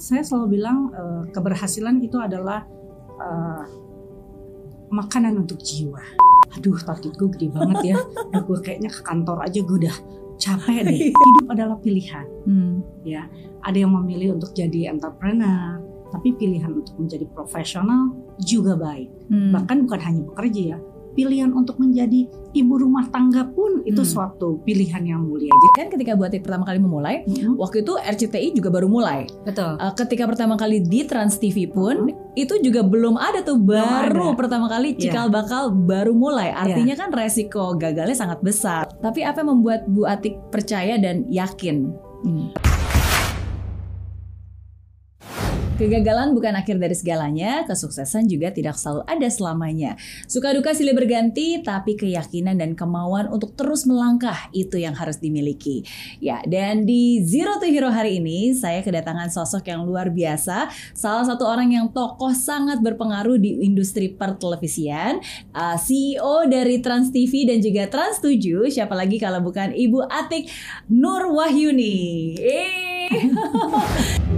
Saya selalu bilang uh, keberhasilan itu adalah uh, makanan untuk jiwa. Aduh, target gue gede banget ya. Udah gue kayaknya ke kantor aja gue udah capek deh. Hidup adalah pilihan. Hmm. Ya, ada yang memilih untuk jadi entrepreneur, tapi pilihan untuk menjadi profesional juga baik. Hmm. Bahkan bukan hanya bekerja ya, pilihan untuk menjadi ibu rumah tangga pun itu hmm. suatu pilihan yang mulia. Jadi kan ketika buat pertama kali memulai, hmm. waktu itu RCTI juga baru mulai. Betul. Uh, ketika pertama kali di Trans TV pun hmm. itu juga belum ada tuh baru ada. pertama kali iya. cikal yeah. bakal baru mulai. Artinya yeah. kan resiko gagalnya sangat besar. Tapi apa yang membuat Bu Atik percaya dan yakin? Hmm. Kegagalan bukan akhir dari segalanya, kesuksesan juga tidak selalu ada selamanya. Suka duka silih berganti, tapi keyakinan dan kemauan untuk terus melangkah itu yang harus dimiliki. Ya, dan di Zero to Hero hari ini, saya kedatangan sosok yang luar biasa, salah satu orang yang tokoh sangat berpengaruh di industri pertelevisian, uh, CEO dari Trans TV dan juga Trans 7, siapa lagi kalau bukan Ibu Atik Nur Wahyuni. Eh.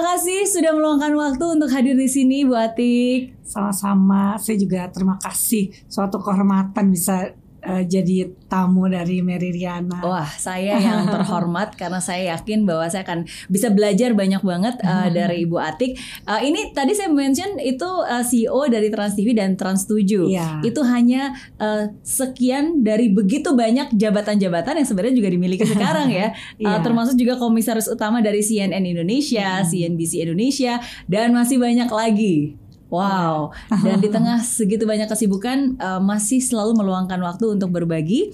kasih sudah meluangkan waktu untuk hadir di sini Bu Atik. Sama-sama, saya juga terima kasih suatu kehormatan bisa uh, jadi tamu dari Mary Riana. Wah, saya yang terhormat karena saya yakin bahwa saya akan bisa belajar banyak banget uh, dari Ibu Atik. Uh, ini tadi saya mention itu uh, CEO dari Trans TV dan Trans 7. Yeah. Itu hanya uh, sekian dari begitu banyak jabatan-jabatan yang sebenarnya juga dimiliki sekarang ya. yeah. uh, termasuk juga komisaris utama dari CNN Indonesia, hmm. CNBC Indonesia dan masih banyak lagi. Wow. Dan di tengah segitu banyak kesibukan uh, masih selalu meluangkan waktu untuk berbagi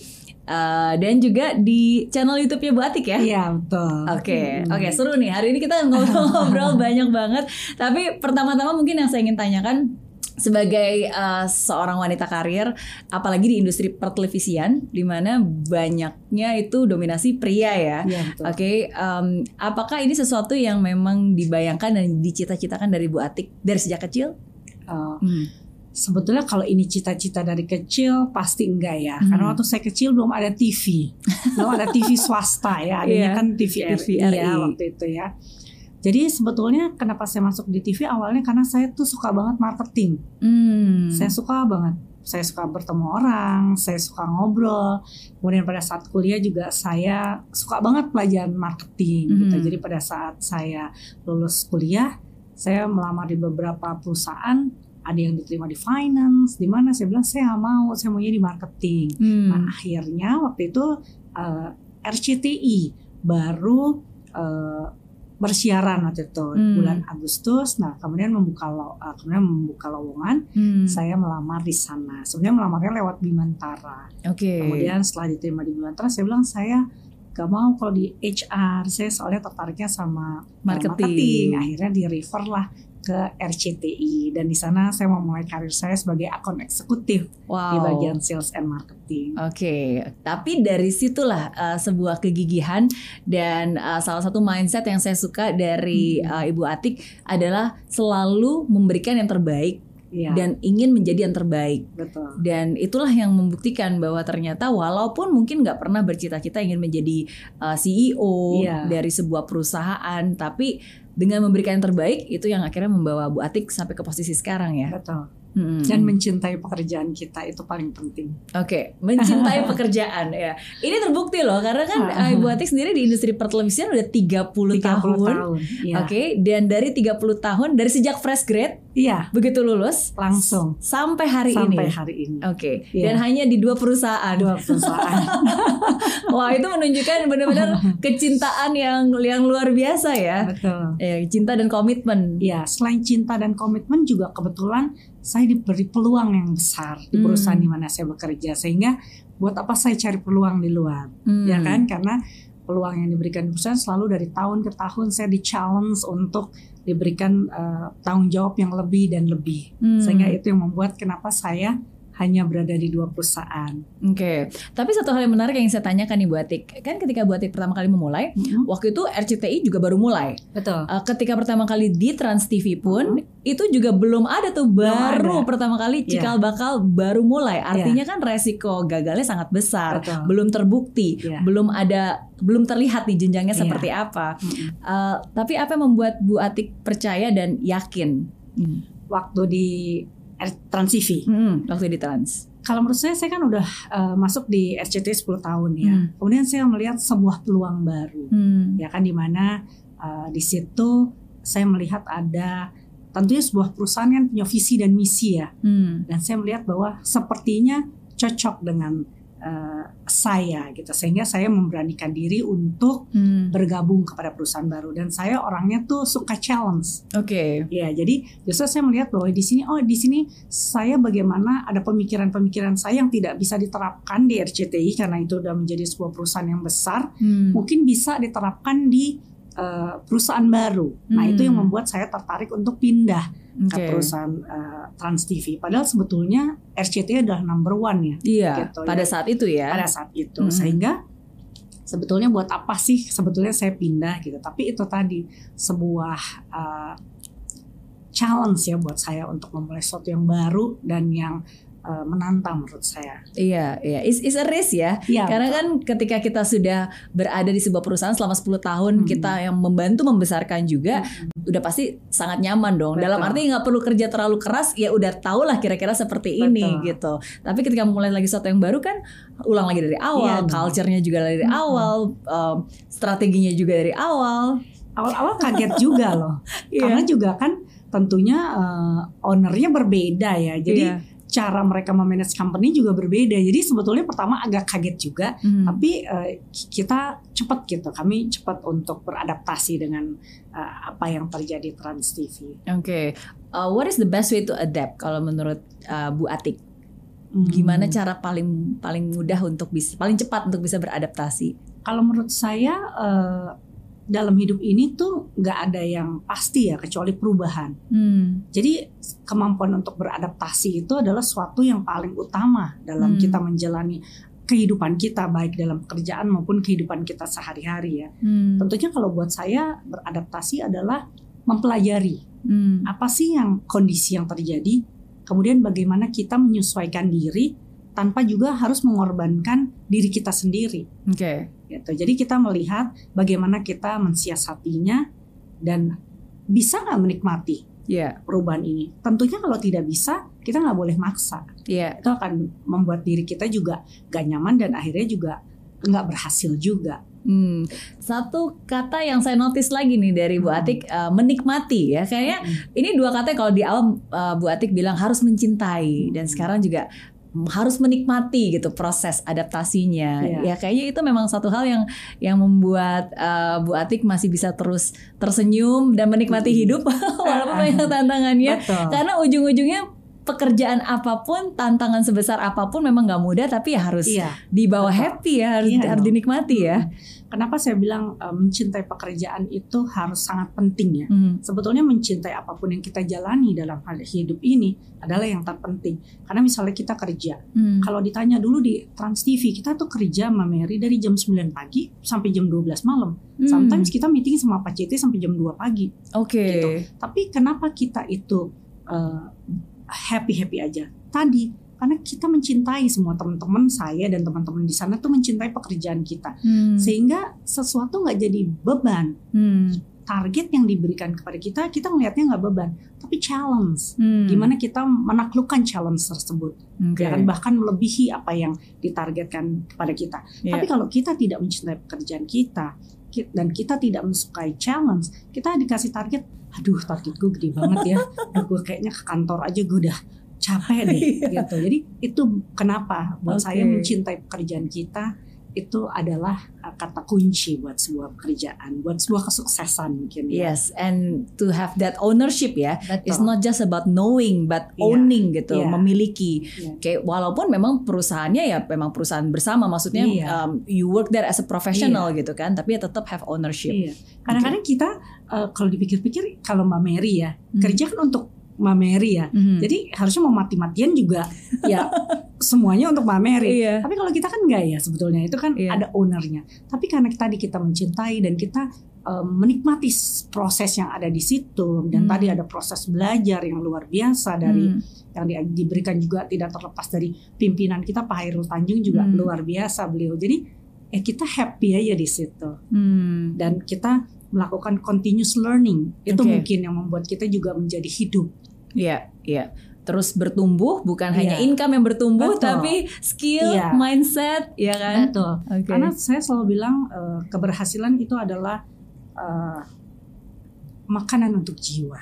Uh, dan juga di channel YouTube-nya Bu Atik ya. Iya, betul. Oke. Okay. Hmm. Oke, okay, seru nih. Hari ini kita ngobrol-ngobrol banyak banget. Tapi pertama-tama mungkin yang saya ingin tanyakan sebagai uh, seorang wanita karir, apalagi di industri pertelevisian, di mana banyaknya itu dominasi pria ya. ya Oke, okay, um, apakah ini sesuatu yang memang dibayangkan dan dicita-citakan dari Bu Atik dari sejak kecil? Uh, hmm. Sebetulnya kalau ini cita-cita dari kecil pasti enggak ya, hmm. karena waktu saya kecil belum ada TV, belum ada TV swasta ya, adanya yeah. kan TV, TV RI, ya waktu itu ya. Jadi sebetulnya kenapa saya masuk di TV awalnya karena saya tuh suka banget marketing. Hmm. Saya suka banget. Saya suka bertemu orang, saya suka ngobrol. Kemudian pada saat kuliah juga saya suka banget pelajaran marketing gitu. hmm. gitu. Jadi pada saat saya lulus kuliah, saya melamar di beberapa perusahaan ada yang diterima di finance, di mana saya bilang saya mau, saya maunya di marketing. Hmm. Nah akhirnya waktu itu uh, eh, RCTI baru uh, bersiaran waktu itu hmm. bulan Agustus. Nah kemudian membuka lo, uh, kemudian membuka lowongan, hmm. saya melamar di sana. Sebenarnya melamarnya lewat Bimantara. Oke. Okay. Kemudian setelah diterima di Bimantara, saya bilang saya gak mau kalau di HR saya soalnya tertariknya sama marketing, marketing. akhirnya di refer lah ke RCTI dan di sana saya memulai karir saya sebagai akun eksekutif wow. di bagian sales and marketing. Oke, okay. tapi dari situlah uh, sebuah kegigihan dan uh, salah satu mindset yang saya suka dari hmm. uh, Ibu Atik adalah selalu memberikan yang terbaik ya. dan ingin menjadi yang terbaik. Betul. Dan itulah yang membuktikan bahwa ternyata walaupun mungkin nggak pernah bercita-cita ingin menjadi uh, CEO ya. dari sebuah perusahaan, tapi dengan memberikan yang terbaik itu yang akhirnya membawa Bu Atik sampai ke posisi sekarang ya. Betul. Hmm. Dan mencintai pekerjaan kita itu paling penting. Oke, okay. mencintai pekerjaan ya. Ini terbukti loh karena kan uh, Ibu Atik sendiri di industri pertelevisian udah 30, 30 tahun. tahun ya. Oke, okay. dan dari 30 tahun dari sejak fresh grade Iya. Begitu lulus langsung sampai hari sampai ini. Sampai hari ini. Oke. Okay. Ya. Dan hanya di dua perusahaan. Dua perusahaan. Wah, itu menunjukkan benar-benar kecintaan yang yang luar biasa ya. Betul. Ya, cinta dan komitmen. Ya, selain cinta dan komitmen juga kebetulan saya diberi peluang yang besar di hmm. perusahaan hmm. di mana saya bekerja sehingga buat apa saya cari peluang di luar hmm. ya kan karena peluang yang diberikan perusahaan selalu dari tahun ke tahun saya di challenge untuk diberikan uh, tanggung jawab yang lebih dan lebih hmm. sehingga itu yang membuat kenapa saya hanya berada di dua perusahaan. Oke, okay. tapi satu hal yang menarik yang saya tanyakan nih Bu Atik, kan ketika Bu Atik pertama kali memulai, mm-hmm. waktu itu RCTI juga baru mulai. Betul. Uh, ketika pertama kali di Trans TV pun mm-hmm. itu juga belum ada tuh baru ada. pertama kali iya. cikal yeah. bakal baru mulai. Iya. Artinya yeah. kan resiko gagalnya sangat besar, Betul. belum terbukti, yeah. belum ada belum terlihat nih jenjangnya yeah. seperti apa. Mm-hmm. Uh, tapi apa yang membuat Bu Atik percaya dan yakin? Hmm. Waktu di Trans TV. Hmm, waktu di Trans. Kalau menurut saya, saya kan udah uh, masuk di RCTI 10 tahun ya. Hmm. Kemudian saya melihat sebuah peluang baru, hmm. ya kan di mana uh, di situ saya melihat ada tentunya sebuah perusahaan yang punya visi dan misi ya. Hmm. Dan saya melihat bahwa sepertinya cocok dengan uh, saya gitu sehingga saya memberanikan diri untuk hmm. bergabung kepada perusahaan baru dan saya orangnya tuh suka challenge. Oke. Okay. Ya jadi justru saya melihat bahwa di sini oh di sini saya bagaimana ada pemikiran-pemikiran saya yang tidak bisa diterapkan di RCTI karena itu sudah menjadi sebuah perusahaan yang besar hmm. mungkin bisa diterapkan di uh, perusahaan baru. Nah itu yang hmm. membuat saya tertarik untuk pindah okay. ke perusahaan uh, Trans TV. Padahal sebetulnya RCTI adalah number one ya. Iya. Gitu, pada ya. saat itu ya. Pada saat itu hmm. sehingga sebetulnya buat apa sih sebetulnya saya pindah gitu. Tapi itu tadi sebuah uh, challenge ya buat saya untuk memulai sesuatu yang baru dan yang uh, menantang menurut saya. Iya, iya. Is is a risk ya. ya Karena betul. kan ketika kita sudah berada di sebuah perusahaan selama 10 tahun, hmm. kita yang membantu membesarkan juga hmm. udah pasti sangat nyaman dong. Betul. Dalam arti nggak perlu kerja terlalu keras, ya udah tau lah kira-kira seperti betul. ini gitu. Tapi ketika mulai lagi sesuatu yang baru kan ulang lagi dari awal, ya, culture-nya juga dari hmm. awal, um, strateginya juga dari awal. Awal-awal kaget juga loh. yeah. Karena juga kan tentunya uh, ownernya berbeda ya. Jadi yeah cara mereka memanage company juga berbeda. Jadi sebetulnya pertama agak kaget juga, hmm. tapi uh, kita cepat gitu. Kami cepat untuk beradaptasi dengan uh, apa yang terjadi Trans TV. Oke, okay. uh, what is the best way to adapt kalau menurut uh, Bu Atik? Hmm. Gimana cara paling paling mudah untuk bisa paling cepat untuk bisa beradaptasi? Kalau menurut saya uh, dalam hidup ini tuh nggak ada yang pasti ya kecuali perubahan. Hmm. Jadi kemampuan untuk beradaptasi itu adalah suatu yang paling utama dalam hmm. kita menjalani kehidupan kita baik dalam pekerjaan maupun kehidupan kita sehari-hari ya. Hmm. Tentunya kalau buat saya beradaptasi adalah mempelajari hmm. apa sih yang kondisi yang terjadi, kemudian bagaimana kita menyesuaikan diri tanpa juga harus mengorbankan diri kita sendiri. Oke. Okay gitu. Jadi kita melihat bagaimana kita mensiasatinya dan bisa nggak menikmati yeah. perubahan ini. Tentunya kalau tidak bisa, kita nggak boleh maksa. Yeah. Itu akan membuat diri kita juga gak nyaman dan akhirnya juga nggak berhasil juga. Hmm, satu kata yang saya notice lagi nih dari Bu hmm. Atik uh, menikmati ya kayaknya hmm. ini dua kata kalau di awal uh, Bu Atik bilang harus mencintai dan sekarang juga harus menikmati gitu proses adaptasinya. Yeah. Ya kayaknya itu memang satu hal yang yang membuat uh, Bu Atik masih bisa terus tersenyum dan menikmati hidup walaupun banyak tantangannya. Betul. Karena ujung-ujungnya pekerjaan apa pun, tantangan sebesar apa pun memang nggak mudah tapi ya harus iya, dibawa betul. happy ya, harus, iya, harus dinikmati ya. Kenapa saya bilang uh, mencintai pekerjaan itu harus sangat penting ya. Hmm. Sebetulnya mencintai apa pun yang kita jalani dalam hal hidup ini adalah yang terpenting. Karena misalnya kita kerja, hmm. kalau ditanya dulu di Trans TV kita tuh kerja sama Mary dari jam 9 pagi sampai jam 12 malam. Hmm. Sometimes kita meeting sama Pak CT sampai jam 2 pagi. Oke. Okay. Gitu. Tapi kenapa kita itu uh, happy happy aja? Tadi karena kita mencintai semua teman-teman saya dan teman-teman di sana tuh mencintai pekerjaan kita hmm. sehingga sesuatu nggak jadi beban hmm. target yang diberikan kepada kita kita melihatnya nggak beban tapi challenge hmm. gimana kita menaklukkan challenge tersebut okay. ya kan bahkan melebihi apa yang ditargetkan kepada kita yeah. tapi kalau kita tidak mencintai pekerjaan kita dan kita tidak mensukai challenge kita dikasih target aduh target gue gede banget ya aduh gue kayaknya ke kantor aja gue udah capek deh iya. gitu. Jadi itu kenapa buat okay. saya mencintai pekerjaan kita itu adalah uh, kata kunci buat sebuah pekerjaan, buat sebuah kesuksesan mungkin. Ya. Yes, and to have that ownership ya, Betul. it's not just about knowing but yeah. owning gitu, yeah. memiliki. Yeah. Kayak walaupun memang perusahaannya ya memang perusahaan bersama, maksudnya yeah. um, you work there as a professional yeah. gitu kan, tapi ya tetap have ownership. Yeah. Kadang-kadang okay. kita uh, kalau dipikir-pikir kalau Mbak Mary ya hmm. kerja kan untuk Mbak Mary ya. Mm. Jadi harusnya mau mati-matian juga ya semuanya untuk Mbak Mary. Iya. Tapi kalau kita kan enggak ya sebetulnya itu kan iya. ada ownernya. Tapi karena tadi kita mencintai dan kita um, menikmati proses yang ada di situ dan mm. tadi ada proses belajar yang luar biasa dari mm. yang di, diberikan juga tidak terlepas dari pimpinan kita Pak Hairul Tanjung juga mm. luar biasa beliau. Jadi eh kita happy aja di situ. Mm. Dan kita melakukan continuous learning itu okay. mungkin yang membuat kita juga menjadi hidup Iya, iya. Terus bertumbuh bukan yeah. hanya iya. income yang bertumbuh Betul. tapi skill, yeah. mindset, ya kan? Betul. Okay. Karena saya selalu bilang uh, keberhasilan itu adalah uh, makanan untuk jiwa.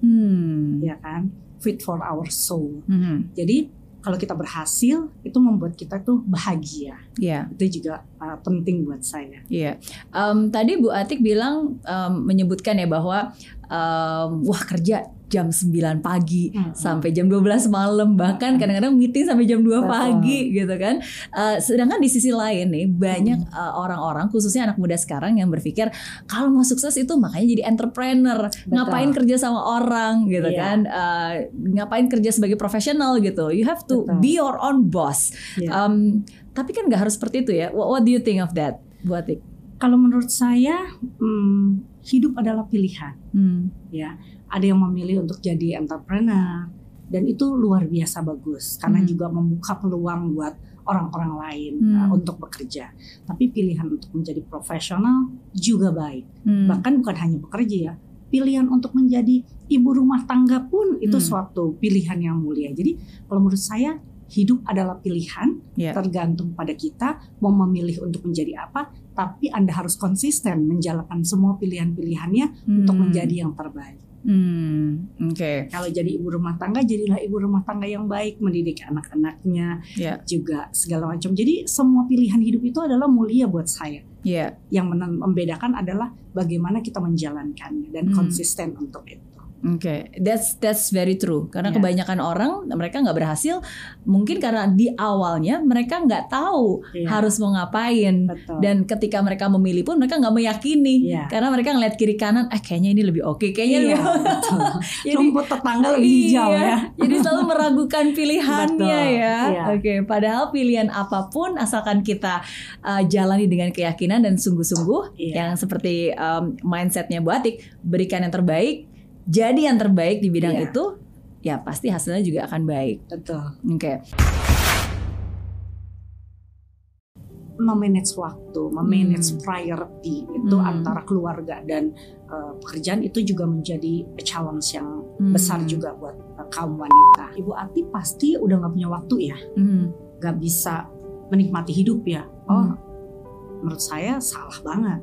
Hmm. Ya kan? Fit for our soul. Hmm. Jadi kalau kita berhasil itu membuat kita tuh bahagia. Iya. Yeah. Itu juga uh, penting buat saya. Iya. Yeah. Um, tadi Bu Atik bilang um, menyebutkan ya bahwa um, wah kerja jam 9 pagi hmm. sampai jam 12 malam bahkan kadang-kadang meeting sampai jam 2 Betul. pagi gitu kan. Uh, sedangkan di sisi lain nih banyak hmm. uh, orang-orang khususnya anak muda sekarang yang berpikir kalau mau sukses itu makanya jadi entrepreneur, Betul. ngapain kerja sama orang gitu yeah. kan. Uh, ngapain kerja sebagai profesional gitu. You have to Betul. be your own boss. Yeah. Um, tapi kan nggak harus seperti itu ya. What, what do you think of that, buat Kalau menurut saya, hmm, hidup adalah pilihan. Hmm. Ya, ada yang memilih untuk jadi entrepreneur dan itu luar biasa bagus karena hmm. juga membuka peluang buat orang-orang lain hmm. uh, untuk bekerja. Tapi pilihan untuk menjadi profesional juga baik. Hmm. Bahkan bukan hanya bekerja ya, pilihan untuk menjadi ibu rumah tangga pun itu hmm. suatu pilihan yang mulia. Jadi kalau menurut saya hidup adalah pilihan yeah. tergantung pada kita mau memilih untuk menjadi apa tapi anda harus konsisten menjalankan semua pilihan-pilihannya hmm. untuk menjadi yang terbaik Hmm, Oke. Okay. Kalau jadi ibu rumah tangga, jadilah ibu rumah tangga yang baik, mendidik anak-anaknya, yeah. juga segala macam. Jadi semua pilihan hidup itu adalah mulia buat saya. Yeah. Yang membedakan adalah bagaimana kita menjalankannya dan hmm. konsisten untuk itu. Oke, okay. that's that's very true. Karena yeah. kebanyakan orang mereka nggak berhasil, mungkin karena di awalnya mereka nggak tahu yeah. harus mau ngapain, Betul. dan ketika mereka memilih pun mereka nggak meyakini, yeah. karena mereka ngeliat kiri kanan, eh kayaknya ini lebih oke, okay. kayaknya yeah, lebih jadi, rumput tetangga lebih iya, hijau ya. Jadi selalu meragukan pilihannya Betul. ya. Yeah. Oke, okay. padahal pilihan apa pun asalkan kita uh, jalani dengan keyakinan dan sungguh-sungguh, yeah. yang seperti um, mindsetnya Bu Atik, berikan yang terbaik jadi yang terbaik di bidang yeah. itu, ya pasti hasilnya juga akan baik. Betul. Oke. Okay. memanage waktu, memanage hmm. priority itu hmm. antara keluarga dan uh, pekerjaan itu juga menjadi challenge yang hmm. besar juga buat uh, kaum wanita. Ibu Ati pasti udah nggak punya waktu ya, hmm. nggak hmm. bisa menikmati hidup ya. Oh, hmm. menurut saya salah banget.